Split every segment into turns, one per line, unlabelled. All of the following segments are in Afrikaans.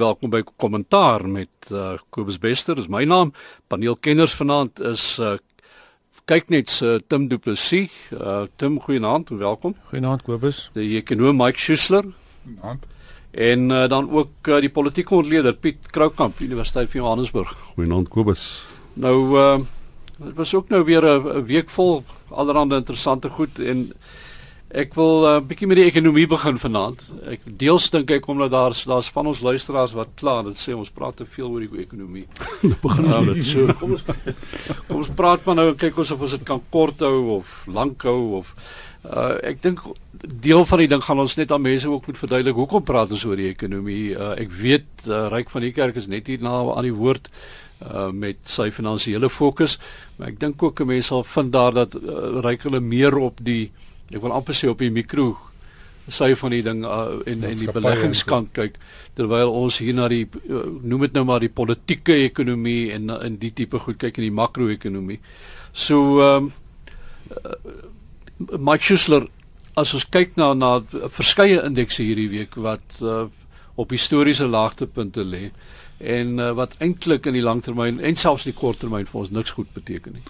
Welkom by kommentaar met uh, Kobus Bester, dis my naam. Paneelkenners vanaand is uh, kyk net se uh, Tim Du Plessis. Uh, Tim, goeienaand, welkom.
Goeienaand Kobus.
Die ekonom Mike Schuessler.
Goeienaand.
En uh, dan ook uh, die politieke ontleder Piet Kroukamp, Universiteit van Johannesburg.
Goeienaand Kobus.
Nou uh dit was ook nou weer 'n week vol allerlei interessante goed en Ek wil 'n uh, bietjie met die ekonomie begin vanaand. Ek deels dink ek omdat daar daar's van ons luisteraars wat klaar dit sê ons praat te veel oor die ekonomie.
begin ons
nou, dit so. Kom ons kom ons praat maar nou en kyk ons of ons dit kan kort hou of lank hou of uh, ek dink deel van die ding gaan ons net aan mense ook moet verduidelik hoekom praat ons oor die ekonomie. Uh, ek weet uh, Ryk van die Kerk is net hier na aan die woord uh met sy finansiële fokus maar ek dink ook 'n mens sal vind daar dat uh, ryk hulle meer op die ek wil amper sê op die mikro sy van die ding uh, en en die beleggingskant kyk terwyl ons hier na die uh, noem dit nou maar die politieke ekonomie en in die tipe goed kyk in die makro-ekonomie. So ehm um, uh, Mike Schuessler as ons kyk na na verskeie indekse hierdie week wat uh, op historiese laagtepunte lê en uh, wat eintlik in die langtermyn en selfs die korttermyn vir ons niks goed beteken nie.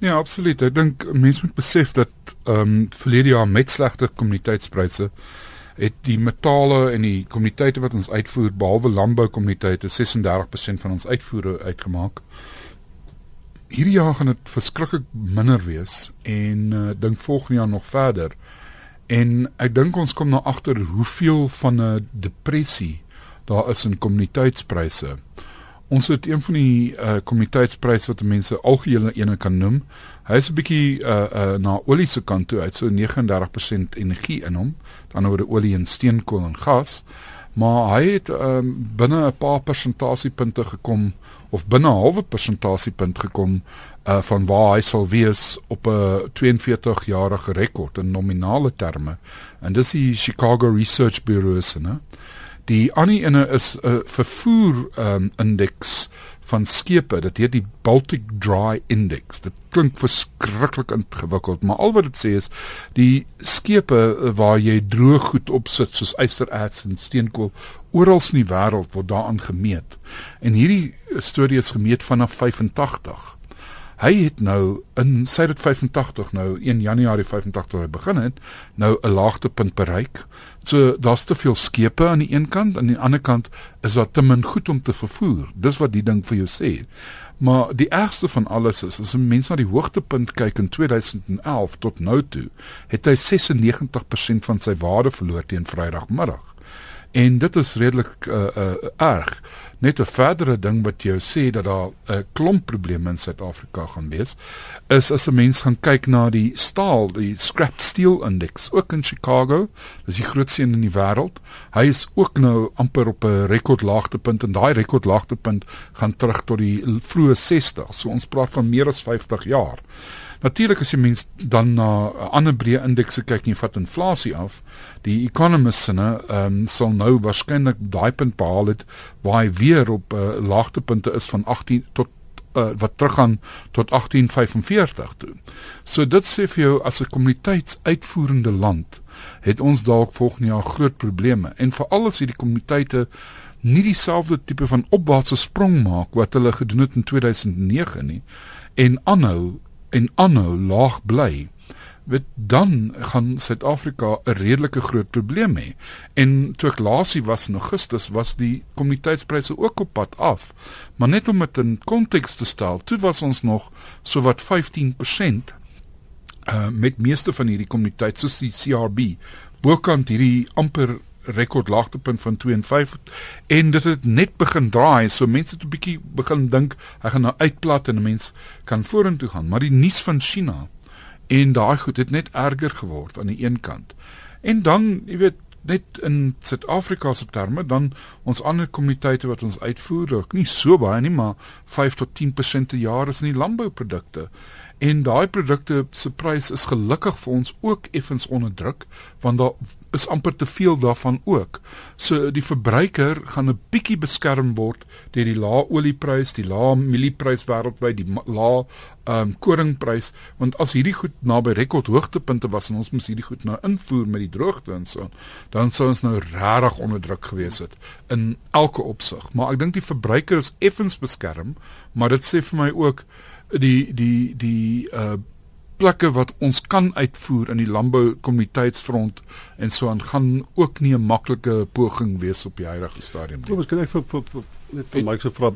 Ja, absoluut. Ek dink mense moet besef dat ehm um, verlede jaar met slegte kommoditeitspryse het die metale en die kommoditeite wat ons uitvoer behalwe landboukommoditeite 36% van ons uitvoere uitgemaak. Hierdie jaar gaan dit verskriklik minder wees en uh, dink volgende jaar nog verder. En ek dink ons kom nou agter hoeveel van 'n depressie daar is in kommoditeitspryse. Ons het een van die uh kommoditeitspryse wat mense algehele ene kan noem. Hy is 'n bietjie uh uh na olie se kant toe uit, so 39% energie in hom, dan oor die olie en steenkool en gas. Maar hy het um binne 'n paar persentasiepunte gekom of binne 'n halwe persentasiepunt gekom uh van waar hy sal wees op 'n 42 jarige rekord in nominale terme. En dis die Chicago Research Bureau se, né? Die ander ene is 'n uh, vervoer um, indeks van skepe. Dit heet die Baltic Dry Index. Dit klink verskriklik ingewikkeld, maar al wat dit sê is die skepe uh, waar jy droë goed op sit soos ystererts en steenkool oral in die wêreld word daaraan gemeet. En hierdie studie is gemeet vanaf 85. Hy het nou in sy dit 85 nou 1 Januarie 85 begin het, nou 'n laagtepunt bereik. So daar's te veel skepe aan die een kant, aan die ander kant is daar te min goed om te vervoer. Dis wat die ding vir jou sê. Maar die ergste van alles is as 'n mens na die hoogtepunt kyk in 2011 tot nou toe, het hy 96% van sy waarde verloor teen Vrydagmiddag. En dit is redelik uh, uh, erg. Net 'n verdere ding wat jy sê dat daar 'n klomp probleme in Suid-Afrika gaan wees, is as 'n mens gaan kyk na die staal, die scrap steel index ook in Chicago, dis die grootste een in die wêreld. Hy is ook nou amper op 'n rekordlaagtepunt en daai rekordlaagtepunt gaan terug tot die vroeë 60. So ons praat van meer as 50 jaar. Natuurlik as jy mens dan na 'n ander breë indekse kyk en jy vat inflasie af, die economists sê, ehm um, sal nou waarskynlik daai punt behaal het waar hy weer op 'n uh, laagtepunte is van 18 tot uh, wat teruggaan tot 1845 toe. So dit sê vir jou as 'n kommuniteitsuitvoerende land het ons dalk volgende jaar groot probleme en veral as hierdie kommuniteite nie dieselfde tipe van opwaartse sprong maak wat hulle gedoen het in 2009 nie en aanhou en aanhou laag bly, weet dan gaan Suid-Afrika 'n redelike groot probleem hê. En toe ek laasie was in Augustus was die kommoditeitspryse ook op pad af. Maar net om dit in konteks te stel, toe was ons nog so wat 15% uh met meeste van hierdie kommoditeite soos die CRB bokant hierdie amper rekord laagtepunt van 52 en dit het net begin draai so mense het 'n bietjie begin dink hy gaan nou uitplat en 'n mens kan vorentoe gaan. Maar die nuus van China en daai goed het net erger geword aan die een kant. En dan jy weet net in Suid-Afrika se terme dan ons ander kommoditeite wat ons uitvoer ook nie so baie nie maar 5 tot 10% per jaar is in die landbouprodukte En daai produkte se prys is gelukkig vir ons ook effens onder druk want daar is amper te veel daarvan ook. So die verbruiker gaan 'n bietjie beskerm word deur die lae olieprys, die lae mielieprys wêreldwyd, die lae ehm um, koringprys, want as hierdie goed naby rekordhoogtepunte was en ons moes hierdie goed nou invoer met die droogte en so, dan sou ons nou regtig onder druk gewees het in elke opsig. Maar ek dink die verbruiker is effens beskerm, maar dit sê vir my ook die die die uh plekke wat ons kan uitvoer in die landboukommoditeitsfront en so aan gaan ook nie 'n maklike poging wees op die huidige stadium nie.
Kom ons kyk vir vir net vir Mike se vra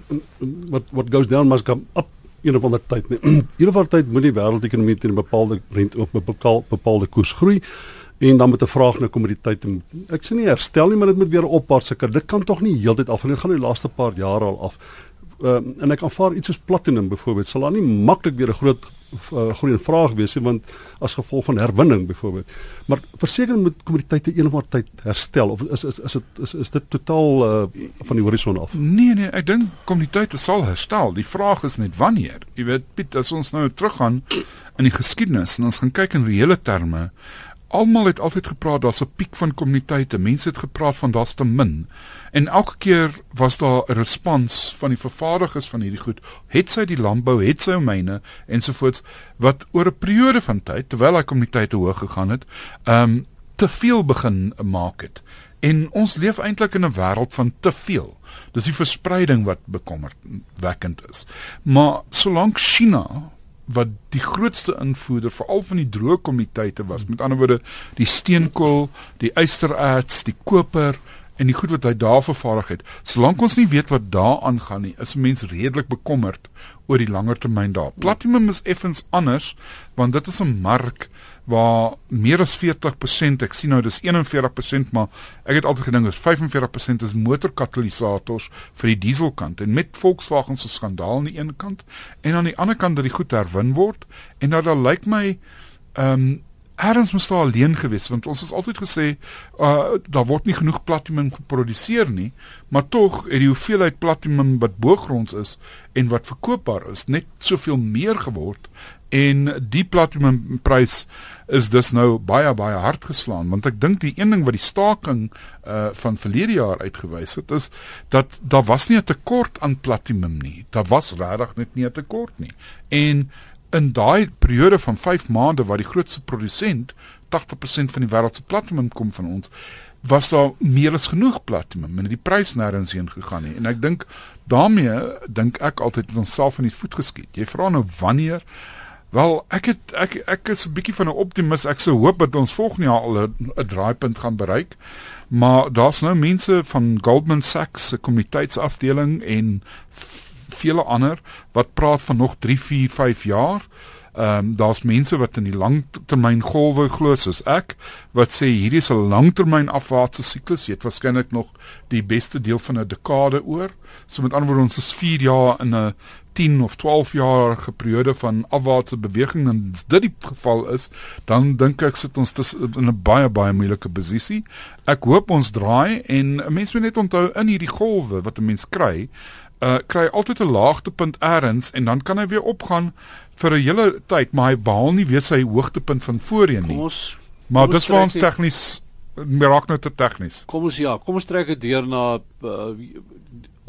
wat what goes down must come up in 'n ander tyd nie. In 'n ander tyd moet die wêreldekonomie teen 'n bepaalde rente op 'n bepaalde bepaalde koers groei en dan met 'n vraag na kommoditeite. Ek sê nie herstel nie, maar dit moet weer opwaar seker. Dit kan tog nie heeltyd af nie. Dit gaan die laaste paar jare al af. Uh, en ek aanvaar iets soos platinum byvoorbeeld sal dan nie maklik weer 'n groot uh, groei en vraag wees want as gevolg van herwinning byvoorbeeld. Maar verseker moet kommoditeite eendag tyd herstel of is is is dit is, is dit totaal uh, van die horison af?
Nee nee, ek dink kommoditeite sal herstel. Die vraag is net wanneer. Jy weet Piet, as ons nou teruggaan in die geskiedenis en ons gaan kyk in reële terme, almal het altyd gepraat daar's 'n piek van kommuniteite. Mense het gepraat van daar's te min. En elke keer was daar 'n respons van die vervaardigers van hierdie goed. Het sy die landbou, het sy myne ensovoorts wat oor 'n periode van tyd terwyl daai kommuniteite hoog gegaan het, ehm um, te veel begin maak het. En ons leef eintlik in 'n wêreld van te veel. Dis die verspreiding wat bekommerwekkend is. Maar solank China wat die grootste invoerder veral van die droë kommoditeite was. Met ander woorde, die steenkool, die ystererts, die koper en die goed wat hy daar vervaardig het. Solank ons nie weet wat daaraan gaan nie, is mense redelik bekommerd oor die langer termyn daar. Platinum is effens anders want dit is 'n mark waar meer as 40%, ek sien nou dis 41%, maar ek het altyd gedink is 45% is motorkatalisators vir die dieselkant. En met Volkswagen se skandaal aan die een kant en aan die ander kant dat die goed herwin word en dat daar lyk my ehm um, Erns moes daar alleen gewees want ons het altyd gesê uh daar word nie genoeg platinum geproduseer nie, maar tog het die hoeveelheid platinum wat boogronds is en wat verkoopbaar is net soveel meer geword en die platinumprys is dus nou baie baie hard geslaan want ek dink die een ding wat die staking uh van verlede jaar uitgewys het is dat daar was nie 'n tekort aan platinum nie. Daar was regtig net nie 'n tekort nie. En in daai periode van 5 maande waar die grootste produsent 80% van die wêreld se platinum kom van ons was daar meer as genoeg platinum en die prys nêrens heen gegaan nie. En ek dink daarmee dink ek altyd ons self in die voet geskiet. Jy vra nou wanneer Wel, ek het ek ek is 'n bietjie van 'n optimis. Ek sou hoop dat ons volgende jaar al 'n draaipunt gaan bereik. Maar daar's nou mense van Goldman Sachs se kommoditeitsafdeling en vele ander wat praat van nog 3, 4, 5 jaar. Ehm um, daar's mense wat in die langtermyn golwe glo soos ek wat sê hierdie is 'n langtermyn afwaartse siklus. Jy het waarskynlik nog die beste deel van 'n dekade oor. So met ander woorde ons is 4 jaar in 'n 10 of 12 jarige periode van afwaartse beweging en as dit die geval is, dan dink ek sit ons in 'n baie baie moeilike posisie. Ek hoop ons draai en mense moet net onthou in hierdie golwe wat 'n mens kry, uh kry altyd 'n laagtepunt eers en dan kan hy weer opgaan vir 'n hele tyd, maar hy behaal nie weer sy hoogtepunt van voorheen nie. Kom ons Maar dis vir ons tegnies miraak nou te tegnies.
Kom ons ja, kom ons trek dit deur na uh,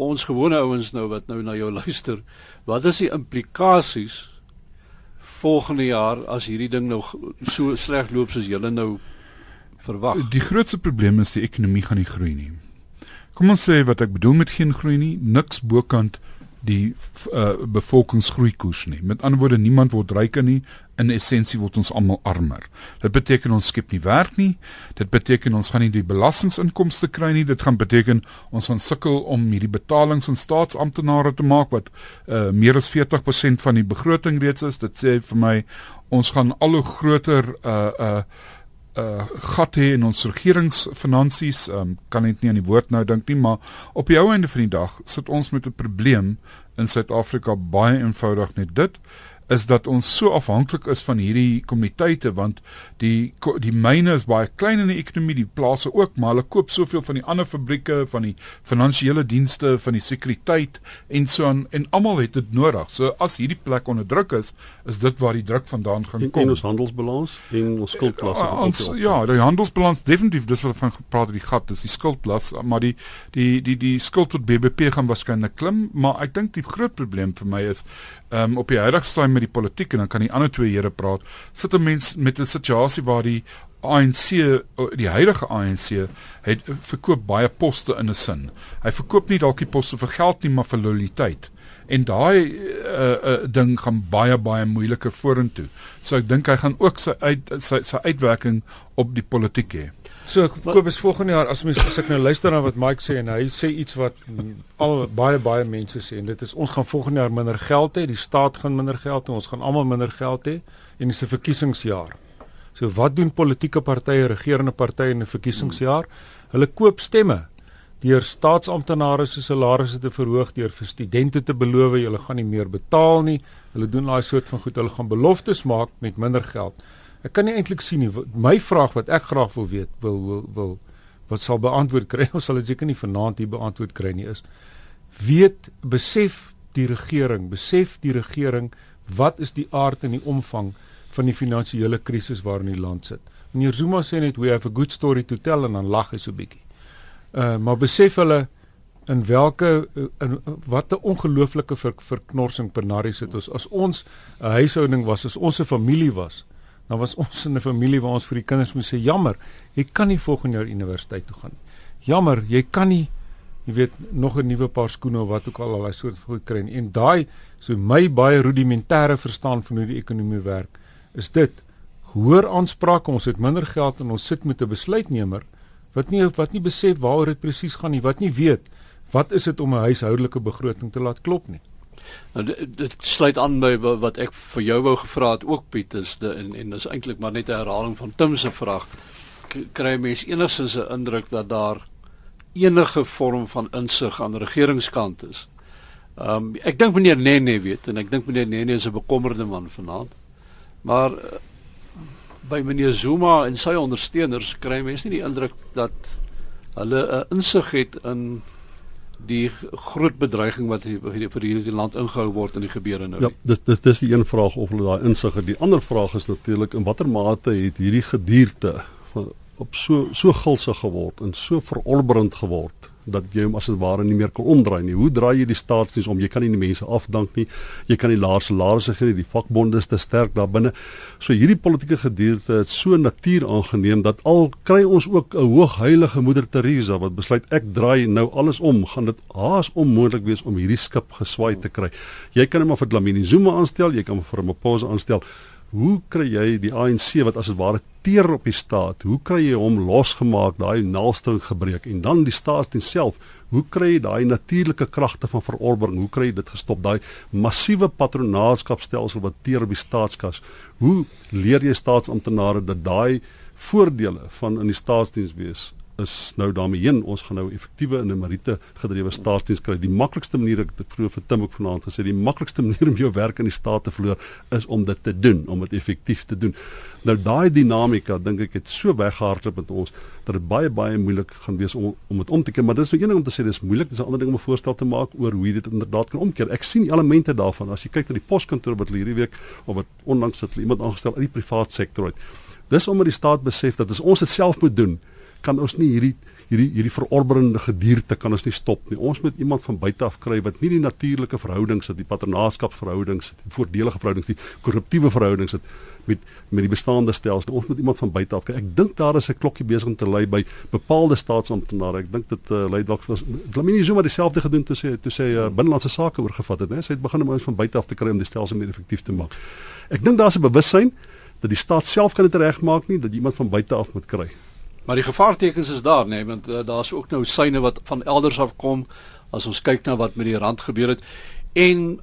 ons gewone ouens nou wat nou na jou luister, wat is die implikasies volgende jaar as hierdie ding nou so sleg loop soos julle nou verwag?
Die grootste probleem is die ekonomie gaan nie groei nie. Kom ons sê wat ek bedoel met geen groei nie, niks bokant die uh, bevolkingsgroeikoers nie. Met ander woorde, niemand word ryker nie. In essensie word ons almal armer. Dit beteken ons skep nie werk nie. Dit beteken ons gaan nie die belastinginkomste kry nie. Dit gaan beteken ons gaan sukkel om hierdie betalings aan staatsamptenare te maak wat uh, meer as 40% van die begroting reeds is. Dit sê vir my ons gaan al hoe groter uh uh uh gat hê in ons regeringsfinansies, um, kan net nie aan die woord nou dink nie, maar op die ou einde van die dag sit ons met 'n probleem in Suid-Afrika baie eenvoudig net dit. Is dat ons so afhanklik is van hierdie kommoditeite want die die myne is baie klein in die ekonomie, die plase ook, maar hulle koop soveel van die ander fabrieke, van die finansiële dienste, van die sekuriteit en so aan en almal het dit nodig. So as hierdie plek onder druk is, is dit waar die druk vandaan gaan kom.
En ons handelsbalans en ons skuldklas.
Uh, ons ja, die handelsbalans definitief dis wat van gepraat het die gat, dis die skuldklas, maar die die die die skuld tot BBP gaan waarskynlik klim, maar ek dink die groot probleem vir my is um, op die huidige stadium met die politiek en dan kan die ander twee here praat. Sit 'n mens met 'n situasie waar die ANC die huidige ANC het verkoop baie poste in 'n sin. Hy verkoop nie dalk die poste vir geld nie, maar vir lojaliteit. En daai uh, uh, ding gaan baie baie moeiliker vorentoe. So ek dink hy gaan ook sy uit sy sy uitwerking op die politiek hê.
So Kobus volgende jaar as mens as ek nou luister na wat Mike sê en hy sê iets wat al baie baie mense sê en dit is ons gaan volgende jaar minder geld hê, die staat gaan minder geld hê, ons gaan almal minder geld hê en dis 'n verkiesingsjaar. So wat doen politieke partye, regerende partye in 'n verkiesingsjaar? Hulle koop stemme deur staatsamptenare se salarisse te verhoog, deur vir studente te beloof julle gaan nie meer betaal nie. Hulle doen daai soort van goed, hulle gaan beloftes maak met minder geld. Ek kan nie eintlik sien nie. My vraag wat ek graag wil weet, wil wil, wil wat sal beantwoord kry, ons sal dit seker nie vanaand hier beantwoord kry nie is weet besef die regering, besef die regering wat is die aard en die omvang van die finansiële krisis waarin die land sit. Meneer Zuma sê net we have a good story to tell en dan lag hy so bietjie. Uh maar besef hulle in watter in wat 'n ongelooflike ver, verknorsing Penarie sit ons as ons 'n huishouding was, as ons 'n familie was dan was ons in 'n familie waar ons vir die kinders moes sê jammer, jy kan nie volgende jaar universiteit toe gaan nie. Jammer, jy kan nie jy weet nog 'n nuwe paar skoene of wat ook al al daai soort goed kry nie. En daai so my baie rudimentêre verstaan van hoe die ekonomie werk is dit hoor aanspraak ons het minder geld en ons sit met 'n besluitnemer wat nie wat nie besef waaroor dit presies gaan nie, wat nie weet wat is dit om 'n huishoudelike begroting te laat klop nie.
Nou dit, dit sluit aan by wat ek vir jou wou gevra het ook Piet is de, en en is eintlik maar net 'n herhaling van Tim se vraag. Kry mens enigstens 'n indruk dat daar enige vorm van insig aan regeringskant is? Ehm um, ek dink meneer Nene weet en ek dink meneer Nene is 'n bekommerde man vanaand. Maar uh, by meneer Zuma en sy ondersteuners kry mense nie die indruk dat hulle 'n uh, insig het in die groot bedreiging wat vir hierdie land ingehou word in die gebeure nou.
Ja, dis dis dis die een vraag of hulle daai insig het. Die ander vraag is natuurlik in watter mate het hierdie gedierte van op so so gulsig geword en so verolberend geword dat jy hom as dit ware nie meer kan omdraai nie. Hoe draai jy die staatsdiens om? Jy kan nie die mense afdank nie. Jy kan nie laer salarisse gee nie. Die vakbonde is te sterk daar binne. So hierdie politieke gedierte het so natuur aangeneem dat al kry ons ook 'n hoogheilige moeder Teresa wat besluit ek draai nou alles om, gaan dit haas onmoontlik wees om hierdie skip geswaai te kry. Jy kan hom maar vir Dlamini Zuma aanstel, jy kan hom vir Maposa aanstel. Hoe kry jy die ANC wat as dit ware teer op die staat? Hoe kry jy hom losgemaak, daai naalstou gebreek en dan die staatsdiens self? Hoe kry jy daai natuurlike kragte van verorbering? Hoe kry jy dit gestop? Daai massiewe patronaatskapstelsel wat teer op die staatskas. Hoe leer jy staatsamptenare dat daai voordele van in die staatsdiens wees is nou daarmee heen ons gaan nou effektiewe en Marite gedrewe staatsdiens kry. Die maklikste manier ek het vroeër vir Tim ook vanaand gesê, die maklikste manier om jou werk in die staat te verloor is om dit te doen, om dit effektief te doen. Nou daai dinamika dink ek het so weggehardloop met ons dat dit baie baie moeilik gaan wees om om dit om te keer, maar dis nou een ding om te sê dis moeilik, dis 'n ander ding om 'n voorstel te maak oor hoe dit inderdaad kan omkeer. Ek sien elemente daarvan as jy kyk na die poskantoor wat hierdie week of wat onlangs het iemand aangestel uit die privaat sektor uit. Dis omdat die staat besef dat as ons dit self moet doen, kan ons nie hierdie hierdie hierdie verorberende gedierte kan ons nie stop nie. Ons moet iemand van buite af kry wat nie die natuurlike verhoudings het, die paternaarskapsverhoudings, die voordelige verhoudings, die korruptiewe verhoudings het met met die bestaande stelsel. Ons moet iemand van buite af kry. Ek dink daar is 'n klokkie besig om te lui by bepaalde staatsamptenare. Ek dink dit uh, lei dalk was Lamini Zuma dieselfde gedoen toe sê toe sê uh, binnelandse sake oorgevat het, né? Sy het begin om ons van buite af te kry om die stelsel meer effektief te maak. Ek dink daar's 'n bewussyn dat die staat self kan dit regmaak nie, dat iemand van buite af moet kry.
Maar die gevaartekens is daar, nee, want uh, daar's ook nou syne wat van elders af kom as ons kyk na wat met die rand gebeur het en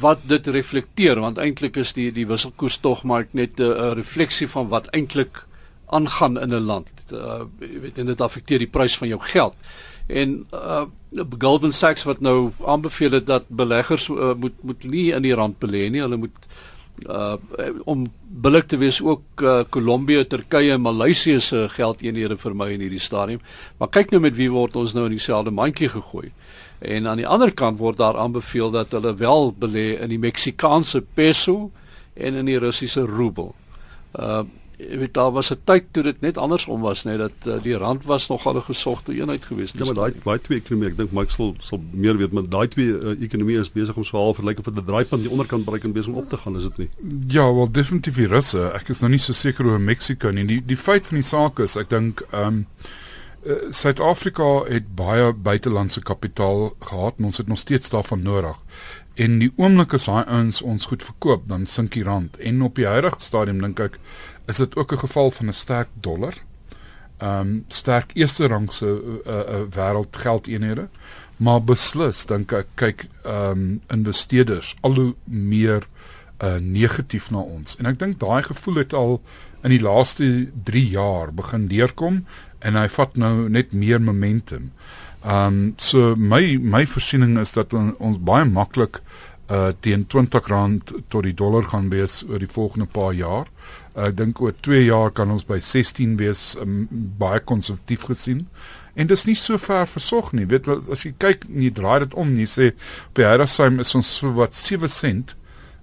wat dit reflekteer want eintlik is die die wisselkoers tog maar net 'n uh, refleksie van wat eintlik aangaan in 'n land. Uh, jy weet en dit affekteer die prys van jou geld. En uh Goldman Sachs wat nou aanbeveel het dat beleggers uh, moet moet nie in die rand belê nie, hulle moet uh om billik te wees ook uh, Kolombia, Turkye en Maleisië se geldeenhede vir my in hierdie stadium. Maar kyk nou met wie word ons nou in dieselfde mandjie gegooi. En aan die ander kant word daar aanbeveel dat hulle wel belê in die Meksikaanse peso en in die Russiese roebel. Uh weet daar was 'n tyd toe dit net andersom was net dat uh, die rand was nogal 'n gesogte eenheid geweest.
Ja, maar daai daai twee ekonomie, ek dink Mike sal sal meer weet, maar daai twee uh, ekonomie is besig om so half verlyk of dit draaipunt die onderkant bereik en besig om op te gaan, is dit nie?
Ja, wel definitief die Russe. Ek is nog nie so seker oor Mexiko nie. Die die feit van die saak is, ek dink ehm um, Suid-Afrika uh, het baie buitelandse kapitaal gehad en ons het nog steeds daarvan nodig. En die oomblik as daai ouens ons goed verkoop, dan sink die rand. En op die huidige stadium dink ek is dit ook 'n geval van 'n sterk dollar. Ehm um, sterk eerste rangse uh, uh, wêreld geldeenhede, maar beslis dink ek kyk ehm um, investeerders al hoe meer uh, negatief na ons. En ek dink daai gevoel het al in die laaste 3 jaar begin deurkom en hy vat nou net meer momentum. Ehm um, so my my voorsiening is dat on, ons baie maklik uh teen R20 tot die dollar gaan wees oor die volgende paar jaar. Uh, ek dink oor 2 jaar kan ons by 16 wees um, baie konservatief gesien. En dis nie so ver versog nie. Weet wat as jy kyk en jy draai dit om, jy sê op die syme is ons so wat 7 sent.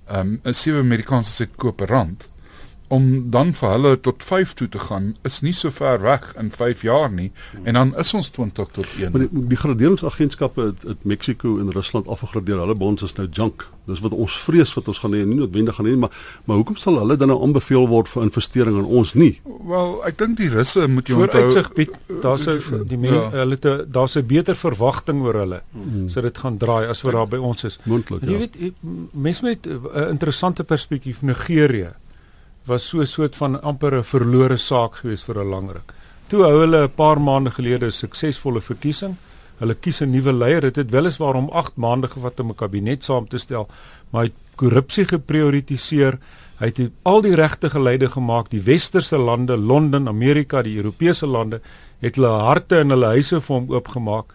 Ehm um, 'n 7 Amerikaanse sent koop per rand om dan vir hulle tot 5 toe te gaan is nie so ver weg in 5 jaar nie en dan is ons 20 tot 1.
Maar die, die graderingsagentskappe het, het Mexiko en Rusland afgegradeer. Hulle bonds is nou junk. Dis wat ons vrees wat ons gaan hê, nie noodwendig gaan hê nie, maar maar hoekom sal hulle dan nou aanbeveel word vir investering in ons nie?
Wel, ek dink die Russe moet
jy onthou vooruitsig bied. Daar's 'n die men, ja. hulle te daar's 'n beter verwagting oor hulle. Hmm. So dit gaan draai as wat daar by ons is.
Moontlik.
Jy
ja.
weet mense met 'n interessante perspektief Nigerië was so 'n soort van amper 'n verlore saak gewees vir 'n lang ruk. Toe hou hulle 'n paar maande gelede 'n suksesvolle verkiesing. Hulle kies 'n nuwe leier. Dit het weliswaar om 8 maande gevat om 'n kabinet saam te stel, maar hy het korrupsie geprioritiseer. Hy het al die regte geleide gemaak. Die westerse lande, Londen, Amerika, die Europese lande het hulle harte en hulle huise vir hom oopgemaak.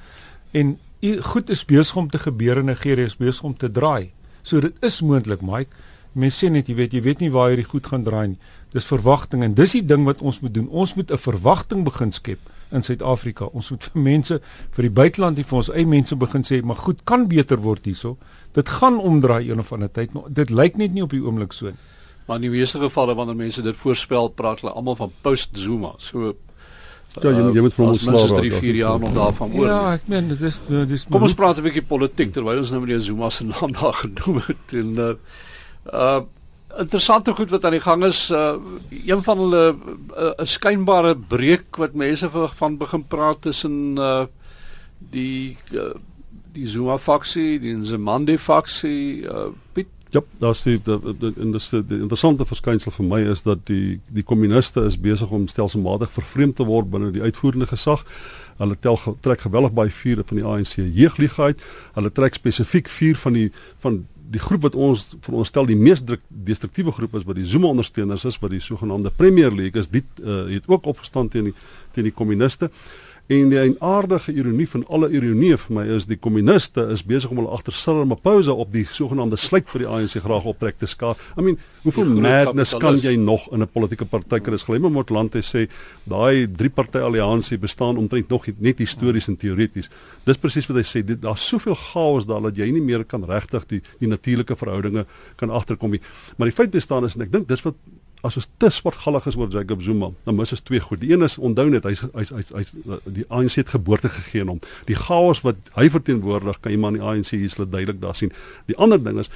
En goed is besig om te gebeur in Nigerië, is besig om te draai. So dit is moontlik, Mike mense sê net jy weet jy weet nie waar hierdie goed gaan draai nie. Dis verwagting en dis die ding wat ons moet doen. Ons moet 'n verwagting begin skep in Suid-Afrika. Ons moet vir mense vir die buiteland en vir ons eie mense begin sê maar goed kan beter word hierso. Dit gaan omdraai een of ander tyd, maar dit lyk net nie op die oomblik so nie.
Maar in die meeste gevalle wanneer mense dit voorspel, praat hulle almal van post Zuma. So
Ja, jy, jy moet vir ons
slaap. Ons is 3-4 jaar nog daarvan oor.
Ja, ek meen dit is dit is
Kom ons praat 'n bietjie politiek terwyl ons nou meneer Zuma se naam daar genoem het en uh, Uh interessante goed wat aan die gang is. Uh een van hulle 'n uh, skynbare breek wat mense van begin praat tussen uh die uh, die Zuma faksie, die Nzimande faksie, uh Piet
Ja, daar's die in die, die interessante verskynsel vir my is dat die die kommuniste is besig om stelselmatig vervreemd te word binne die uitvoerende gesag. Hulle tel trek geweldig baie vuur van die ANC jeugligaheid. Hulle trek spesifiek vuur van die van die groep wat ons veronderstel die mees destruktiewe groep is wat die Zuma ondersteuners is wat die sogenaamde Premier League is dit uh, het ook opgestaan teen die teen die kommuniste En die aardige ironie van alle ironie vir my is die kommuniste is besig om hulle agter Cyril Ramaphosa op die sogenaamde sluit vir die ANC graag optrek te skaar. I mean, hoeveel madness kan jy nog in 'n politieke party kry? Dis gelyk met Land sê daai drie party alliansie bestaan omtrent nog net histories en teoreties. Dis presies wat hy sê. Daar's soveel chaos daar dat jy nie meer kan regtig die die natuurlike verhoudinge kan agterkom nie. Maar die feit bestaan is en ek dink dis wat as ons te sportgallig is oor Jacob Zuma, dan mis ons twee goed. Die een is onthou net hy's hy's hy's hy, die ANC het geboorte gegee aan hom. Die chaos wat hy verteenwoordig, kan jy maar in die ANC hier slet duidelik daar sien. Die ander ding is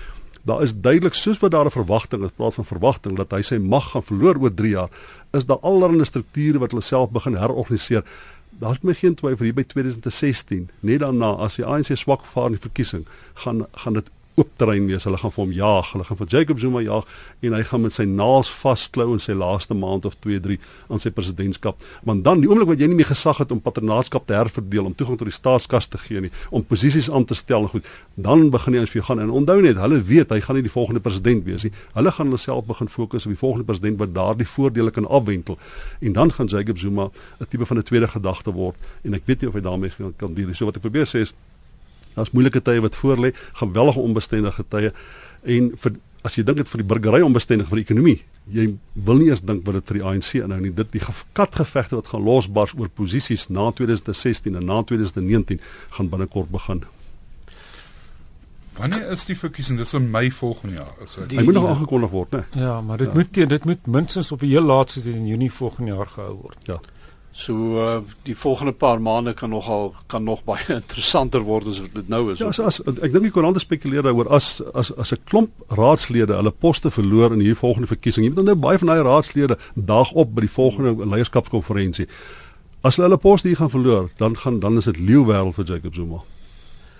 daar is duidelik soos wat daar 'n verwagting is, praat van verwagting dat hy sy mag gaan verloor oor 3 jaar, is daar allerlei strukture wat hulle self begin herorganiseer. Daar's my geen twyfel hier by 2016, net daarna as die ANC swak vaar in die verkiesing, gaan gaan dit oop terrein wees. Hulle gaan vir hom jaag. Hulle gaan vir Jacob Zuma jaag en hy gaan met sy naels vasklou in sy laaste maand of 2, 3 aan sy presidentskap. Want dan die oomblik wat jy nie meer gesag het om patronaatskap te herverdeel, om toegang tot die staatskas te gee nie, om posisies aan te stel en goed, dan begin jy eens vir jou gaan en onthou net, hulle weet hy gaan nie die volgende president wees nie. Hulle gaan hulle self begin fokus op die volgende president wat daardie voordele kan afwentel. En dan gaan Jacob Zuma 'n tipe van 'n tweede gedagte word en ek weet nie of hy daarmee kan deel nie. So wat ek probeer sê is Daar's moeilike tye wat voorlê, geweldige onbestendige tye en vir as jy dink dit vir die burgery onbestendig vir die ekonomie, jy wil nie eers dink wat dit vir die ANC inhou nie. Dit die katgevegte wat gaan losbars oor posisies na 2016 en na 2019 gaan binnekort begin.
Wanneer is die verkiesing? Dis in Mei volgende jaar. Is
dit? Hy moet nog aangekondig word, né?
Ja, maar dit ja. moet dit moet minstens op die heel laaste in Junie volgende jaar gehou word.
Ja.
So uh, die volgende paar maande kan nogal kan nog baie interessanter word as dit nou is.
Ja, as, as ek dink die koerante spekuleer daaroor as as as 'n klomp raadslede hulle poste verloor in hierdie volgende verkiesing. Jy weet nou baie van daai raadslede dag op by die volgende leierskapskonferensie. As hulle hulle poste hier gaan verloor, dan gaan dan is dit leeuwêreld vir Jacob Zuma.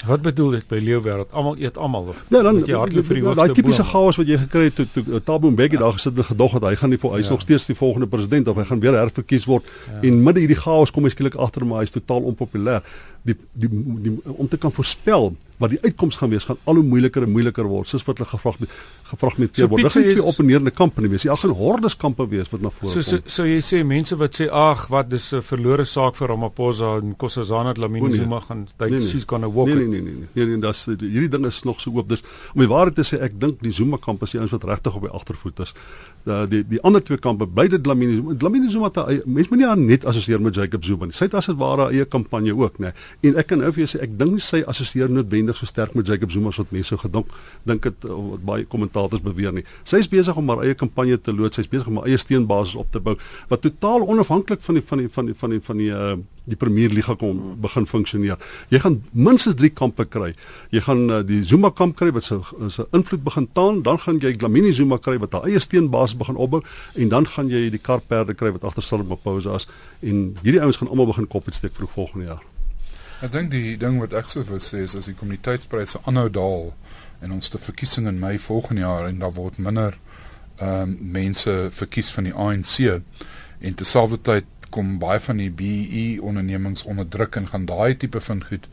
Wat bedoel dit by leeuwêreld? Almal eet almal of
ja, dan, jy hardloop vir die hoogste. Daai tipiese chaos wat jy gekry het toe toe Thabo Mbeki ja. daar gesit en gedog het hy gaan nie vir hy's ja. nog steeds die volgende president of hy gaan weer herverkies word ja. en midde hierdie chaos kom hy skielik agter maar hy's totaal onpopulêr die, die die om te kan voorspel wat die uitkoms gaan wees gaan al hoe moeiliker en moeiliker word soos wat hulle gevraag gevraagmenteer so, word. Dit gaan twee opponerende kampe wees. Ja, gaan hordes kampe wees wat na vore
kom. So so, so jy sê mense wat sê ag wat dis 'n verlore saak vir Ramaphosa en Kossazana Dlamini nee, Zuma gaan they nee, nee. she's going to walk.
Nee nee nee nee. Nee, nee, dis hierdie ding is nog so oop. Dis om die waarheid te sê ek dink die Zuma kamp is die ouens wat regtig op die agtervoet is. Die die die ander twee kampe dit Dlamini Zuma. Dlamini Zuma het mense moenie aan net assosieer met Jacob Zuma nie. Sy het as dit ware eie kampanje ook, nê. Nee. En ek kan nou vir jou sê ek dink nie sy assosieer noodwendig so sterk met Jacob Zuma wat mense so gedink dink dit wat baie kommentators beweer nie. Sy is besig om haar eie kampanje te loods, sy is besig om haar eie steunbasis op te bou wat totaal onafhanklik van die van die van die van die van die uh die Premier Liga kom begin funksioneer. Jy gaan minstens 3 kampe kry. Jy gaan uh, die Zuma kamp kry wat sy sy invloed begin taan, dan gaan jy Dlamini Zuma kry wat haar eie steunbasis begin opbou en dan gaan jy die karperde kry wat agter Cyril Ramaphosa is en hierdie ouens gaan almal begin kop steek vroeg volgende jaar.
Ek dink die ding wat ek sou wil sê is as die kommuniteitspryse aanhou daal en ons te verkiesing in Mei volgende jaar en daar word minder ehm um, mense verkies van die ANC en terselfdertyd kom baie van die BEE ondernemings onder druk en gaan daai tipe van goed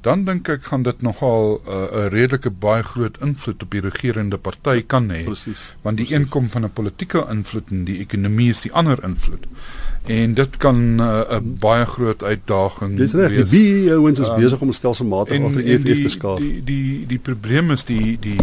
dan dink ek gaan dit nogal uh, 'n uh, redelike baie groot invloed op die regerende party kan hê.
Presies.
Want die een kom van 'n politieke invloed en die ekonomie is die ander invloed. En dit kan 'n uh, baie groot uitdaging
wees. Dis reg, die BEO's is um, besig om stelselmatig agter EFF te skaal.
Die die die probleem is die die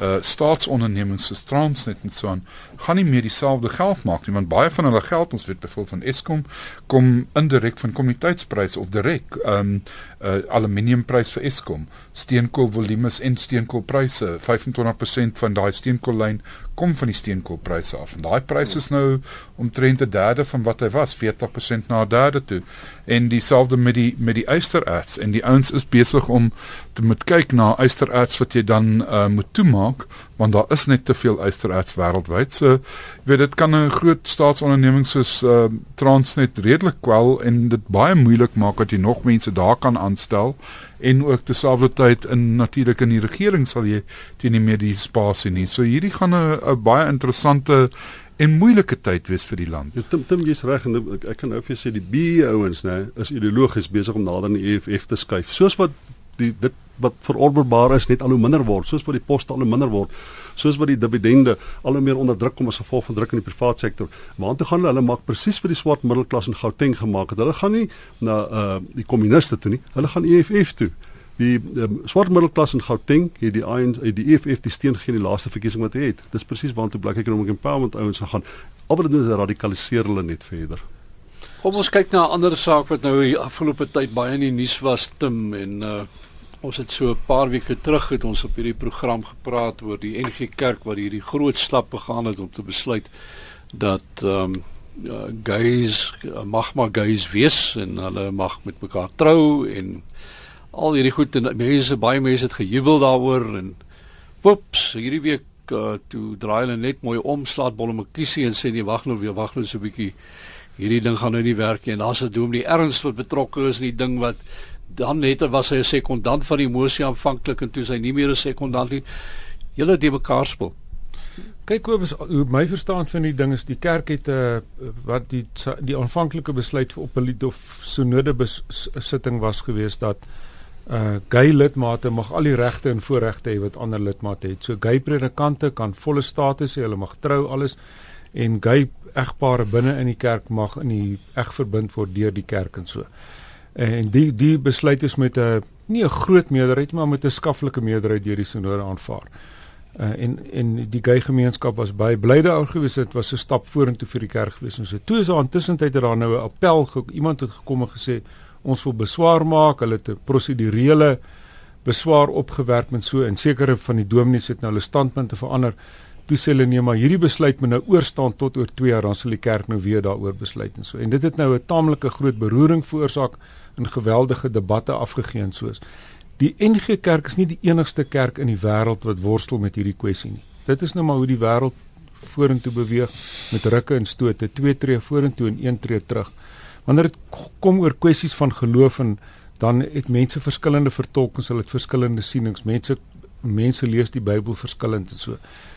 uh staatsondernemings soos Transnet en so aan gaan nie meer dieselfde geld maak nie want baie van hulle geld ons weet byvoorbeeld van Eskom kom indirek van kommoditeitspryse of direk um uh aluminiumprys vir Eskom. Steenkoolvolumes en steenkoolpryse 25% van daai steenkoollyn kom van die steenkoolpryse af. En daai pryse is nou omtrent 'n derde van wat hy was 40% na 'n derde toe. En dieselfde met die met die ystererts en die ouens is besig om te moet kyk na ystererts wat jy dan uh, moet toemaak want daar is net te veel ystererts wêreldwyd. So jy weet dit kan 'n groot staatsonderneming soos uh, Transnet redelik kwel en dit baie moeilik maak dat jy nog mense daar kan aanstel en ook terselfdertyd in natuurlik in die regering sal jy teen nie meer die spasie nie. So hierdie gaan 'n baie interessante en moeilike tyd wees vir die land.
Ja, Tim Tim jy's reg en ek, ek kan nou vir jou sê die B ouens nê is ideologies besig om nader aan die EFF te skuif. Soos wat die dit wat verorberbaar is net al hoe minder word, soos wat die poste al hoe minder word soos wat die dividende al hoe meer onder druk kom as gevolg van druk in die private sektor. Maar toe gaan hulle, hulle maak presies vir die swart middelklas in Gauteng gemaak het. Hulle gaan nie na uh die kommuniste toe nie. Hulle gaan EFF toe. Die um, swart middelklas in Gauteng het die ANC die EFF die steen gegee in die laaste verkiesing wat hy het. Dis presies waartoe Black Economic Empowerment ouens gaan. Al wat doen is radikaliseer hulle net verder.
Kom ons kyk na 'n ander saak wat nou die afgelope tyd baie in die nuus was, Tim en uh Ons het so 'n paar weke terug het ons op hierdie program gepraat oor die NG Kerk wat hierdie groot stap gegaan het om te besluit dat ehm um, uh, gays uh, mag maar gays wees en hulle mag met mekaar trou en al hierdie goed en mense baie mense het gejubel daaroor en woeps hierdie week uh, toe draai hulle net mooi om slaat bolle makiesie en sê nee wag nou weer wag nou so 'n bietjie. Hierdie ding gaan nou nie werk nie. En daar's 'n doom die erns wat betrokke is in die ding wat dan net was hy 'n sekondant van die mosie aanvanklik en toe sy nie meer 'n sekondant nie. Julle die mekaar spel.
Kyk hoe hoe my verstand van die ding is die kerk het 'n uh, eh, wat die die aanvanklike besluit vir op 'n lid of synode sitting was geweest dat uh gay lidmate mag al die regte en voorregte hê wat ander lidmate het. So gay predikante kan volle status hê, hulle mag trou alles en gay egpare binne in die kerk mag in die eg verbind word deur die kerk en so. En die die besluit is met 'n nie 'n groot meerderheid maar met 'n skaflike meerderheid deur die sinode aanvaar. Uh, en en die gay gemeenskap was baie bly daaroor gewees dit was 'n stap vorentoe vir die kerk gewees. Ons het toe is daar intussen tyd daar nou 'n appel iemand het gekom en gesê ons wil beswaar maak. Hulle het 'n prosedurele beswaar opgewerk met so en sekere van die dominees het nou hulle standpunte verander. Toe sê hulle nee maar hierdie besluit moet nou oorstaan tot oor 2 jaar dan sal die kerk nou weer daaroor besluit en so. En dit het nou 'n taamlike groot beroering veroorsaak en geweldige debatte afgegee soos die NG Kerk is nie die enigste kerk in die wêreld wat worstel met hierdie kwessie nie. Dit is nou maar hoe die wêreld vorentoe beweeg met rukke en stote, twee tree vorentoe en een tree terug. Wanneer dit kom oor kwessies van geloof en dan het mense verskillende vertolkings, hulle het verskillende sienings. Mense mense lees die Bybel verskillend en so.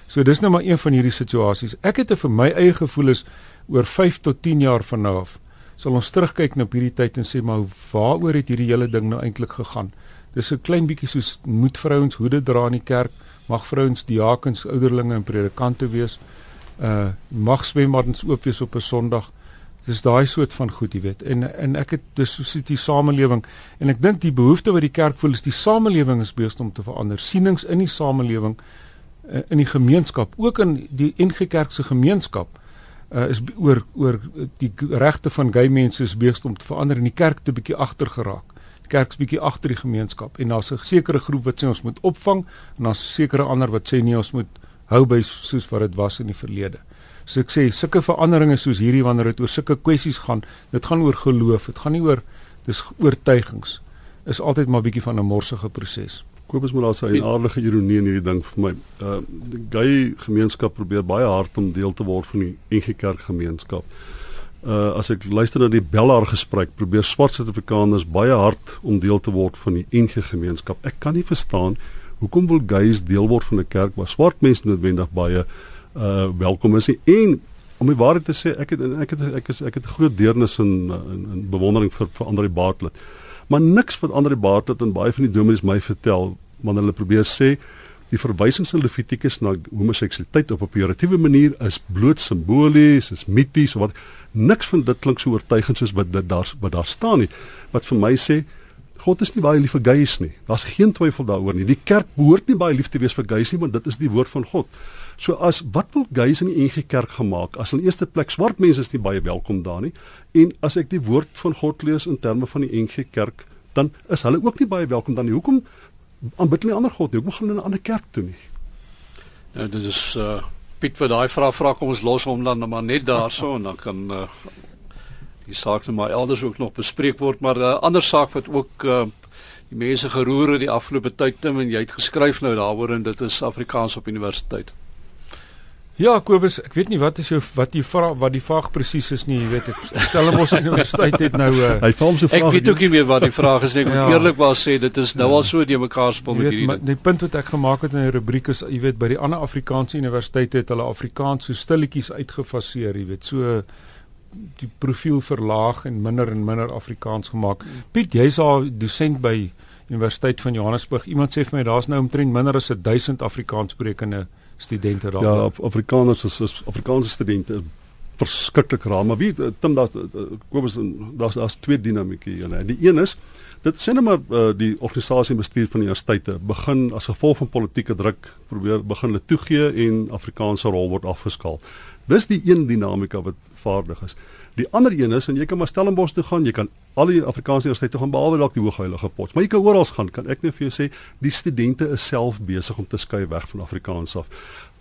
So dis nou maar een van hierdie situasies. Ek het 'n vir my eie gevoel is oor 5 tot 10 jaar van nou af sal ons terugkyk na hierdie tyd en sê maar waaroor het hierdie hele ding nou eintlik gegaan? Dis 'n klein bietjie soos moet vrouens hoede dra in die kerk, mag vrouens diakens, ouderlinge en predikante wees. Uh mag swembaddens oop wees op 'n Sondag. Dis daai soort van goed, jy weet. En en ek het dis soos die samelewing en ek dink die behoefte wat die kerk voel is die samelewing is besig om te verander. Sienings in die samelewing uh, in die gemeenskap, ook in die NG Kerk se gemeenskap uh, is oor oor die regte van gay mense is besig om te verander en die kerk te bietjie agter geraak kerk's bietjie agter die gemeenskap en daar's 'n sekere groep wat sê ons moet opvang en daar's sekere ander wat sê nee ons moet hou by soos wat dit was in die verlede. So ek sê sulke veranderinge soos hierdie wanneer dit oor sulke kwessies gaan, dit gaan oor geloof, dit gaan nie oor dis oortuigings is altyd maar bietjie van 'n morsige proses.
Kobus moet daar sy aardige ironie in hierdie ding vir my. Uh die gay gemeenskap probeer baie hard om deel te word van die NG Kerk gemeenskap uh as ek luister na die Bellaar gesprek, probeer swart Suid-Afrikaners baie hard om deel te word van die NG gemeenskap. Ek kan nie verstaan hoekom wil gays deel word van 'n kerk waar swart mense noodwendig baie uh welkom is nie. En om die waarheid te sê, ek het ek het ek is ek het groot deernis en in, in bewondering vir vir Andre Bartlett. Maar niks wat Andre Bartlett en baie van die dominees my vertel wanneer hulle probeer sê die verwysings in Levitikus na homoseksualiteit op 'n pejoratiewe manier is bloot simbolies, is mities of wat niks van dit klink so oortuigend soos wat dit daar wat daar staan nie. Wat vir my sê God is nie baie lief vir gays nie. Daar's geen twyfel daaroor nie. Die kerk behoort nie baie lief te wees vir gays nie, want dit is die woord van God. So as wat wil gays in die NG Kerk gemaak? As in eerste plek swart mense is nie baie welkom daar nie. En as ek die woord van God lees in terme van die NG Kerk, dan is hulle ook nie baie welkom dan nie. Hoekom aanbid hulle 'n ander god nie. Hoekom gaan hulle na 'n ander kerk toe nie?
Nou dit is uh Piet vir daai vraag vra kom ons los hom dan maar net daarso en dan kan uh die saak net maar elders ook nog bespreek word, maar 'n uh, ander saak wat ook uh die mense geroer het die afgelope tyd Tim en jy het geskryf nou daaroor en dit is Afrikaans op universiteit.
Ja, Kobus, ek weet nie wat is jou wat jy vra wat die vraag presies is nie, jy weet ek stel hom ons universiteit het nou uh,
Hy vra hom so vrae.
Ek weet ook nie meer wat die vraag is nie. Ek moet ja. eerlikwaar sê dit is nou al so die mekaar spel met hierdie.
Die punt wat ek gemaak het in die rubriek is jy weet by die ander Afrikaanse universiteite het hulle Afrikaans so stilletjies uitgefaseer, jy weet, so die profiel verlaag en minder en minder Afrikaans gemaak. Piet, jy's al dosent by Universiteit van Johannesburg. Iemand sê vir my daar's nou omtrent minder as 1000 Afrikaanssprekende studente daar.
Ja, Af Afrikaners is, is Afrikaanse studente verskriklik raar, maar wie Tim daar Kobus daar's daar's twee dinamieke hier. En die een is dit sê net maar uh, die organisasie en bestuur van die universiteite begin as gevolg van politieke druk probeer begin hulle toegee en Afrikaanse rol word afgeskaal. Dis die een dinamika wat vaardig is. Die ander een is en jy kan maar Stellenbosch toe gaan, jy kan al die Afrikaanse universiteite toe gaan behalwe dalk die Hoogheilige Pot. Maar jy kan oral gaan, kan ek net vir jou sê, die studente is self besig om te skuif weg van Afrikaans af.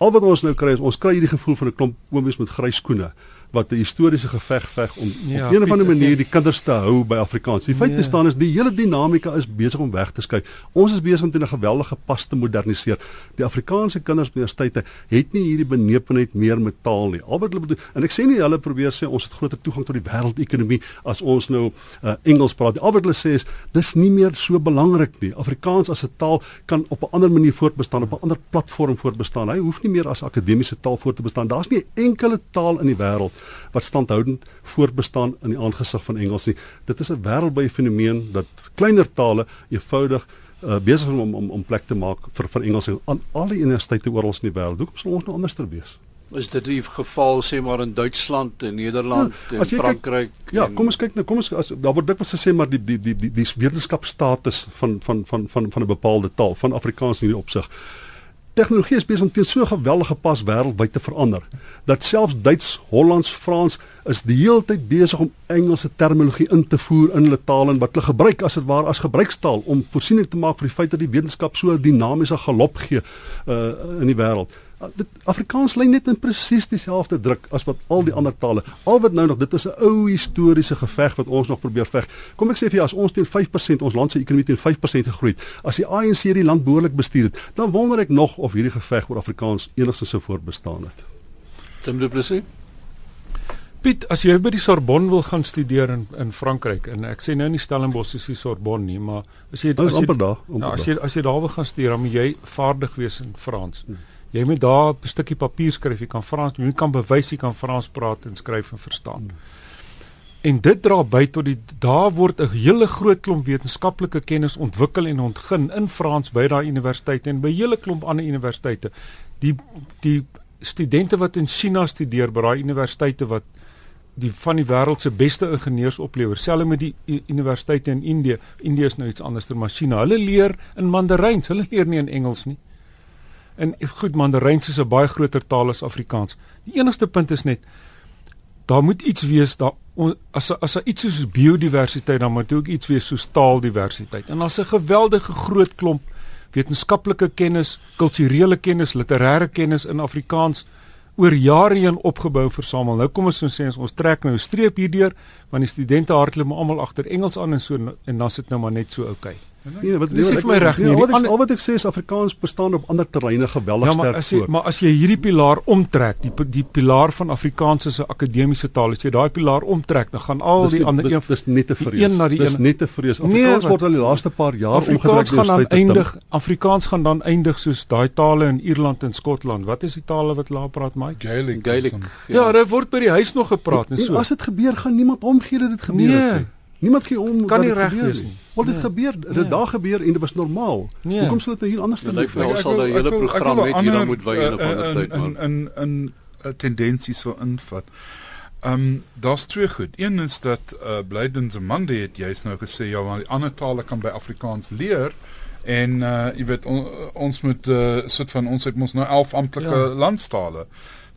Al wat ons nou kry is ons kry hierdie gevoel van 'n klomp oomies met grys skoene wat 'n historiese geveg veg om ja, op 'n of ander manier die kinders te hou by Afrikaans. Die feit ja. bestaan is die hele dinamika is besig om weg te skuif. Ons is besig om teen 'n geweldige pas te moderniseer. Die Afrikaanse kinders by universiteite het nie hierdie benepenheid meer met taal nie. Al wat hulle bedoel en ek sê nie hulle probeer sê ons het groter toegang tot die wêreldekonomie as ons nou uh, Engels praat. Al wat hulle sê is dis nie meer so belangrik nie. Afrikaans as 'n taal kan op 'n ander manier voortbestaan, op 'n ander platform voortbestaan. Hy hoef nie meer as akademiese taal voort te bestaan. Daar's nie 'n enkele taal in die wêreld wat standhoudend voortbestaan in die aangesig van Engels nie. Dit is 'n wêreldwye fenomeen dat kleiner tale eenvoudig uh, besig om om om plek te maak vir vir Engels aan al die universiteite oral in die wêreld. Hoekom sal ons nou anders ter wees?
Is dit die geval sê maar in Duitsland en Nederland ja, en Frankryk?
Kyk, ja, kom ons kyk nou, kom ons as daar word dikwels gesê maar die die die die, die wetenskapstatus van van van van van 'n bepaalde taal van Afrikaans in hierdie opsig tegnologie is besig om teen so 'n geweldige pas wêreldwyd te verander dat selfs Duits, Hollands, Frans is die hele tyd besig om Engelse terminologie in te voer in hulle taal en wat hulle gebruik as dit ware as gebruikstaal om voorsiening te maak vir die feit dat die wetenskap so 'n dinamiese galop gee uh, in die wêreld. Uh, dit Afrikaans lê net in presies dieselfde druk as wat al die ander tale. Al wat nou nog dit is 'n ou historiese geveg wat ons nog probeer veg. Kom ek sê vir jou as ons teen 5% ons land se ekonomie teen 5% gegroei het, as die ANC die land behoorlik bestuur het, dan wonder ek nog of hierdie geveg oor Afrikaans enigsins sou voortbestaan het.
Tim Du Plessis.
Piet, as jy by die Sorbonne wil gaan studeer in in Frankryk en ek sê nou nie Stellenbosch is die Sorbonne nie, maar as jy
is
as jy,
daar,
ja,
amper
as jy as jy daar wil gaan studeer, dan moet jy vaardig wees in Frans. Jy moet daar 'n stukkie papier skryf, jy kan Frans, jy kan bewys jy kan Frans praat en skryf en verstaan. En dit dra by tot die daar word 'n hele groot klomp wetenskaplike kennis ontwikkel en ontgin in Frans by daai universiteite en by hele klomp ander universiteite. Die die studente wat in China studeer by daai universiteite wat die van die wêreld se beste ingenieurs oplewer, selfs met die universiteite in Indië. Indië is nou iets anders maar China. Hulle leer in Mandaryns, hulle leer nie in Engels nie. En goed, Mandaryns is 'n baie groter taal as Afrikaans. Die enigste punt is net daar moet iets wees daar as as daar iets soos biodiversiteit dan moet ook iets wees soos taaldiversiteit. En daar's 'n geweldige groot klomp wetenskaplike kennis, kulturele kennis, literêre kennis in Afrikaans oor jare heen opgebou versamel. Nou kom ons nou sê ons, ons trek nou 'n streep hierdeur want die studente hardloop almal agter Engels aan en so en dan sit nou maar net so oukei.
Nee, wat
Dis nie
wat
vir my reg nie.
Nee, al wat ek al wat ek sê is Afrikaans bestaan op ander terreine geweldig
Ja, maar
sterk
as jy
voor.
maar as jy hierdie pilaar omtrek, die die pilaar van Afrikaans as 'n akademiese taal, as jy daai pilaar omtrek, dan gaan al
Dis
die ander een
dis net te
die
vrees.
een na die
Dis net te vrees.
Nee,
Afrikaans
wat-
word al die laaste paar jaar
Afrikaans
omgedryf
gaan dan
deur te
eindig Afrikaans gaan dan eindig soos daai tale in Ierland en Skotland. Wat is die tale wat laat praat, Mike?
Gaelic.
Gaelic.
Ja, dit word by die huis nog gepraat en
En
so.
as dit gebeur, gaan niemand omgee dat dit gebeur
Nee.
het nie. Niemand gee om
Kan nie reg wees
nie. Want dit
Nee.
gebeur, dit
Nee.
daar gebeur en dit was normaal.
Nee.
Hoekom sal dit nou hier anders te
lyk ons sal 'n hele program net
ander,
hieraan moet wy in 'n
eh,
ander
eh,
tyd man.
in in 'n tendensie so invat. Ehm um, daar's twee goed. Een is dat uh, Blyden se Mande het juist nou gesê ja, maar die ander tale kan by Afrikaans leer en uh jy weet on, ons moet 'n uh, soort van ons het mos nou 11 amptelike
Ja.
landstale.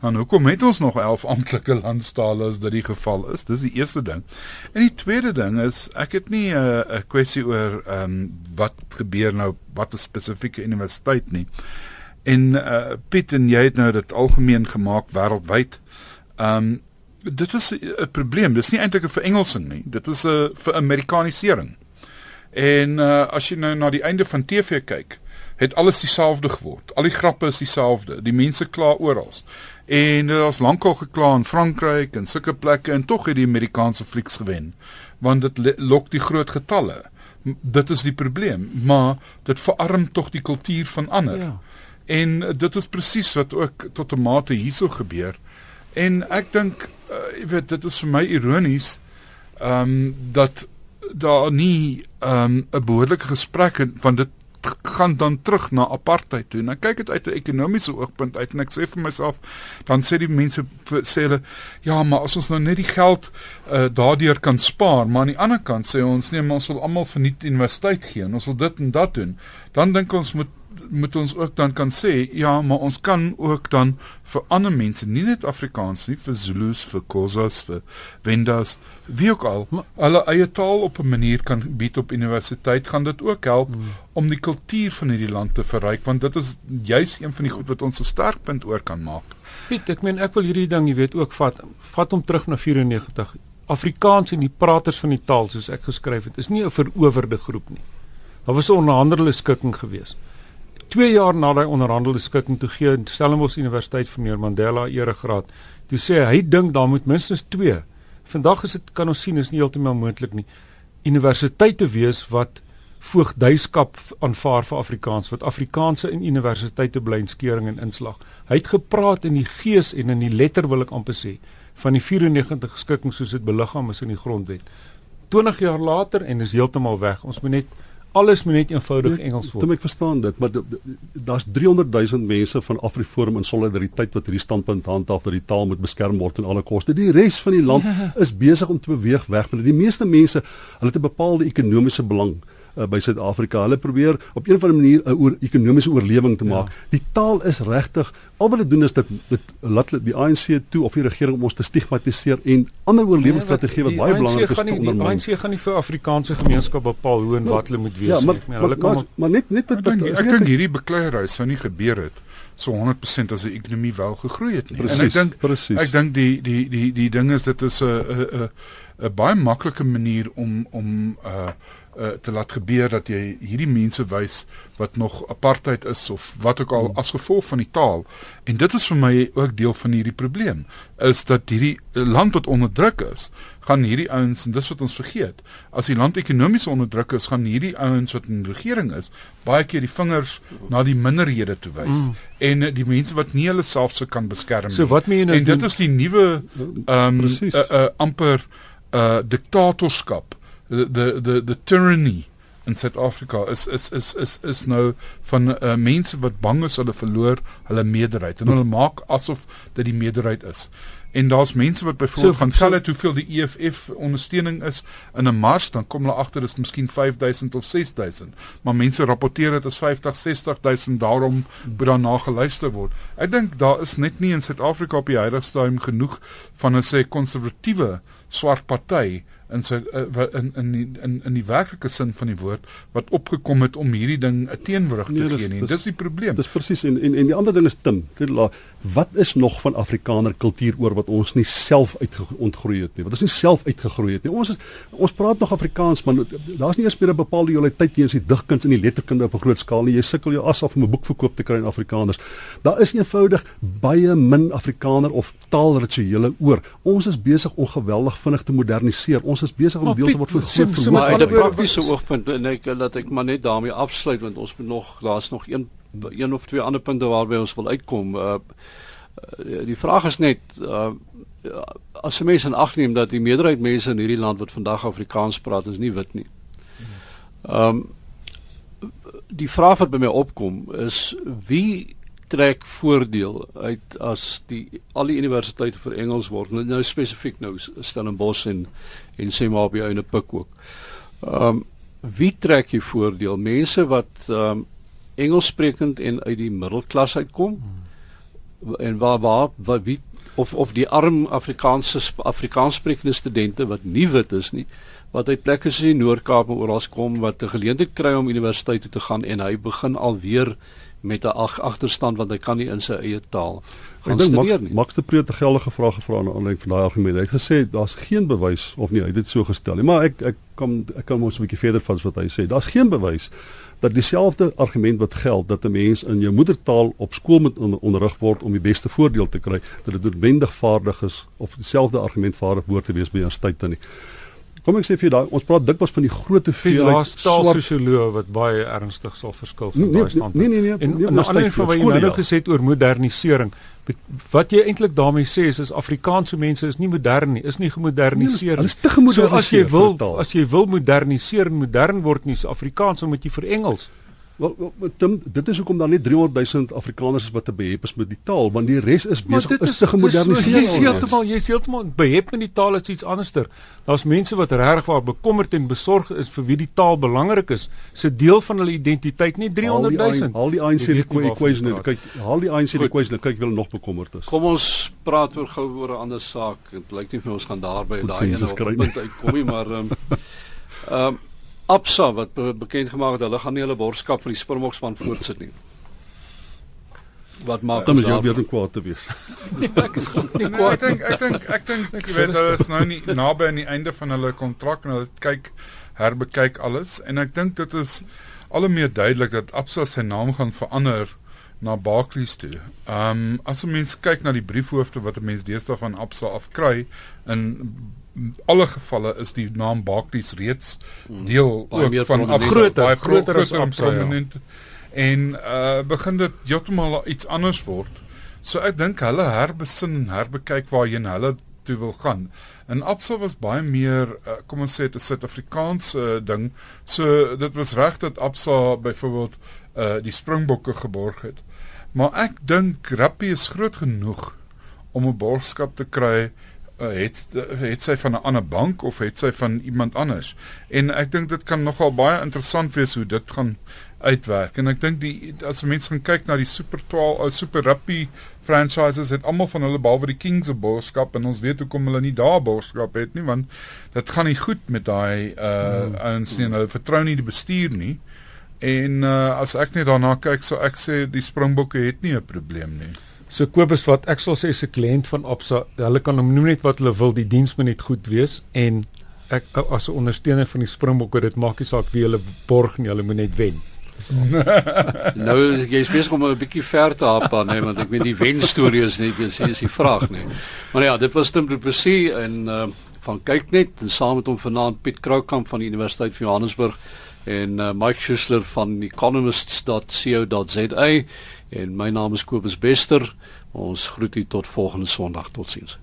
Dan hoekom het ons nog 11 amptelike landstale as dit die geval is? Dis die eerste ding. En die tweede ding is ek het nie 'n uh, 'n kwessie oor ehm um, wat gebeur nou wat 'n spesifieke universiteit nie. En uh Piet en jy het nou dit algemeen gemaak wêreldwyd. Ehm um, dit was 'n probleem. Dis nie eintlik 'n verengelsing nie. Dit was 'n vir Amerikanisering. En uh as jy nou na die einde van TV kyk, het alles dieselfde geword. Al die grappe is dieselfde. Die mense kla oral. En daar's lankal gekla in Frankryk en sulke plekke en tog het die Amerikaanse flieks gewen. Want dit lok die groot getalle. Dit is die probleem, maar dit verarm tog die kultuur van ander.
Ja.
En uh, dit is presies wat ook tot 'n mate hierso gebeur. En ek dink uh, jy weet dit is vir my ironies ehm um, dat daar nie ehm um, 'n behoorlike gesprek want dit gaan dan terug na apartheid toe. En ek kyk dit uit 'n ekonomiese oogpunt uit en ek sê vir myself dan sê die mense sê hulle ja, maar as ons nou net die geld uh, daardeur kan spaar, maar aan die ander kant sê ons nee, ons wil almal verniet universiteit gee en ons wil dit en dat doen. Dan dink ons moet moet ons ook dan kan sê ja, maar ons kan ook dan vir ander mense, nie net Afrikaans nie, vir Zulus, vir Khoisas, vir Wendas, wie ook al,
Maar-
hulle eie taal op 'n manier kan bied op universiteit, gaan dit ook help
Hmm.
om die kultuur van hierdie land te verryk want dit is juis een van die goed wat ons 'n sterkpunt oor kan maak.
Piet, ek meen ek wil hierdie ding, jy weet, ook vat. Vat hom terug na 94. Afrikaans en die praters van die taal soos ek geskryf het, is nie 'n verowerde groep nie. Daar was 'n onderhandelende skikking geweest. 2 jaar na daai onderhandelende skikking toe gee Stellenbosch Universiteit vir meneer Mandela eregraad. Toe sê hy hy dink daar moet minstens 2. Vandag is dit kan ons sien is nie heeltemal moontlik nie. Universiteite wees wat voogdyskap v- aanvaar vir Afrikaans wat Afrikaanse in universiteite bly in skering en inslag. Hy het gepraat in die gees en in die letter wil ek amper sê van die 94 skikking soos dit beliggaam is in die grondwet. 20 jaar later en is heeltemal weg. Ons moet net alles moet net eenvoudig Engels word.
ek verstaan dit, maar daar's 300 000 mense van Afriforum in solidariteit wat hierdie standpunt handhaaf dat die taal moet beskerm word ten alle koste. Die res van die land
Ja.
is besig om te beweeg weg van dit. Die meeste mense, hulle het 'n bepaalde ekonomiese belang uh, by Suid-Afrika. Hulle probeer op 'n of ander manier 'n oor ekonomiese oorlewing te maak. Ja. Die taal is regtig al wat dit doen is dit dit laat die ANC toe of die regering om ons te stigmatiseer en ander oorlewingsstrategieë wat baie belangrik is te ondermyn.
Die ANC gaan nie vir Afrikaanse gemeenskap bepaal hoe en wat hulle moet wees
ja, maar, nie. Hulle kan maar, maar net net
met ek dink hierdie bekleierery sou nie gebeur het so 100% as die ekonomie wel gegroei het nie.
Precies,
en ek dink
precies.
ek dink die die die die ding is dit is 'n 'n 'n baie maklike manier om om uh uh, te laat gebeur dat jy hierdie mense wys wat nog apartheid is of wat ook al as gevolg van die taal en dit is vir my ook deel van hierdie probleem is dat hierdie land wat onderdruk is gaan hierdie ouens en dis wat ons vergeet. As die land ekonomies onderdruk is, gaan hierdie ouens wat in die regering is, baie keer die vingers na die minderhede toe wys mm. en die mense wat nie hulle self se kan beskerm
nie. So wat meen jy nou?
En dit is die nuwe ehm um, uh, uh, amper uh diktatorskap. The the the, the tyranny in Suid-Afrika is is is is is nou van uh, mense wat bang is hulle verloor hulle meerderheid en hulle maak asof dit die meerderheid is. En daar's mense wat byvoorbeeld so, gaan tel so, hoeveel die EFF ondersteuning is in 'n mars, dan kom hulle agter dis miskien 5000 of 6000. Maar mense rapporteer dit as 50, 60000 daarom moet daarna geluister word. Ek dink daar is net nie in Suid-Afrika op die huidige stadium genoeg van 'n sê konservatiewe swart party in sy uh, in in die, in in die werklike sin van die woord wat opgekom het om hierdie ding 'n teenwoordig te nee, gee nie. Dis die probleem.
Dis presies en, en en die ander ding is Tim, wat is nog van Afrikaner kultuur oor wat ons nie self uitgegroei het nie. Wat ons nie self uitgegroei het nie. Ons is ons praat nog Afrikaans, maar daar's nie eers meer 'n bepaalde joaliteit teenoor die digkuns en die letterkunde op 'n groot skaal nie. Jy sukkel jou as af om 'n boek verkoop te kry in Afrikaners. Daar is eenvoudig baie min Afrikaner of taalrituele oor. Ons is besig om geweldig vinnig te moderniseer. Ons is besig om deel te word van groot
vermoë. Maar uit 'n praktiese oogpunt en ek laat ek maar net daarmee afsluit want ons moet nog daar's nog een een of twee ander punte waarby ons wil uitkom. Uh, uh die vraag is net uh as jy mense in ag neem dat die meerderheid mense in hierdie land wat vandag Afrikaans praat is nie wit nie. Ehm um, die vraag wat by my opkom is wie trek voordeel uit as die al die universiteite vir Engels word nou, nou spesifiek nou Stellenbosch en en sê maar die einde pik ook. Ehm um, wie trek jy voordeel? Mense wat ehm um, Engels sprekend en uit die middelklas uitkom? Hmm. En waar waar wat wie of of die arm Afrikaanse Afrikaans sprekende studente wat nie wit is nie wat uit plekke soos die Noord-Kaap en oral kom wat 'n geleentheid kry om universiteit toe te gaan en hy begin alweer met 'n ag agterstand want hy kan nie in sy eie taal
gaan studeer nie. Max de Preet het 'n geldige vraag gevra aan aanleiding van daai argument. Hy het gesê daar's geen bewys of nie, hy het dit so gestel nie, maar ek ek kom ek kan mos 'n bietjie verder vat wat hy sê. Daar's geen bewys dat dieselfde argument wat geld dat 'n mens in jou moedertaal op skool moet onderrig word om die beste voordeel te kry, dat dit noodwendig vaardig is of dieselfde argument vaardig behoort te wees by 'n studie nie. Kom ek sê vir jou daai ons praat dikwels van die groot hoeveelheid
taalsosioloë wat baie ernstig sal verskil van
nee,
daai
nee,
standpunt.
Nee nee nee.
En nee, 'n ander van wat jy nou gesê het oor modernisering. Wat jy eintlik daarmee sê is, is Afrikaanse mense is nie modern nie, is nie gemoderniseer
nie. Hulle is te gemoderniseer.
So as jy wil as jy wil moderniseer en modern word nie, is Afrikaans, dan moet jy vir Engels.
Wel, wel Tim, dit is hoekom daar net 300 000 Afrikaners is wat te behep is met die taal, want die res is besig is te gemoderniseer.
Jy sê heeltemal, jy sê heeltemal behep met die taal is iets anderster. Daar's mense wat regtig waar bekommerd en besorg is vir wie die taal belangrik is, se deel van hulle identiteit, nie 300 000.
Haal die ANC die equation, kyk, haal die ANC die equation, kyk wie hulle nog bekommerd is.
Kom ons praat oor gou oor 'n ander saak. Dit lyk nie vir ons gaan daarby daai ene punt uitkom nie, maar ehm um, um, Absa wat be bekend gemaak het hulle gaan nie hulle borgskap vir die Springbokspan voortsit nie. Wat maak
dan jy weer dan kwaad te wees?
nee, ek is goed nie
kwaad. Nee, ek dink ek dink ek dink ek weet hulle is nou nie naby aan die einde van hulle kontrak en hulle kyk herbekyk alles en ek dink dit is al hoe meer duidelik dat Absa sy naam gaan verander na Barclays toe. Ehm um, as 'n mens kyk na die briefhoofde wat 'n mens deesdae van Absa afkry in alle gevalle is die naam Barclays reeds hmm. deel ook van
groter baie groter as prominent ja.
en uh begin dit heeltemal iets anders word. So ek dink hulle herbesin en herbekyk waarheen hulle toe wil gaan. En Absa was baie meer uh, kom ons sê 'n Suid-Afrikaanse uh, ding. So dit was reg dat Absa byvoorbeeld uh die Springbokke geborg het. Maar ek dink Rappie is groot genoeg om 'n borgskap te kry het het sy van 'n ander bank of het sy van iemand anders. En ek dink dit kan nogal baie interessant wees hoe dit gaan uitwerk. En ek dink die as mense gaan kyk na die Super 12 uh, Super Rugby franchises het almal van hulle behalwe die Kings of Boskap en ons weet hoekom hulle nie daar Boskap het nie want dit gaan nie goed met daai uh ouens nie. Hulle vertrou nie die bestuur nie. En uh as ek net daarna kyk, sou ek sê die Springbokke het nie 'n probleem nie.
So Kobus wat ek sal sê se kliënt van Absa, hulle kan hom noem net wat hulle wil, die diens moet net goed wees en ek as 'n ondersteuner van die Springbokke, dit maak nie saak wie hulle borg nie, hulle moet net wen.
nou jy spesifiek om 'n bietjie ver te hap aan, nee, want ek weet die wen storie is net dis is die vraag, nee. Maar ja, dit was Tim Du Plessis en uh, van kyk net en saam met hom vanaand Piet Kroukamp van die Universiteit van Johannesburg en uh, Mike Schuessler van economists.co.za en my naam is Kobus Bester. Ons groet u tot volgende Sondag. Totsiens.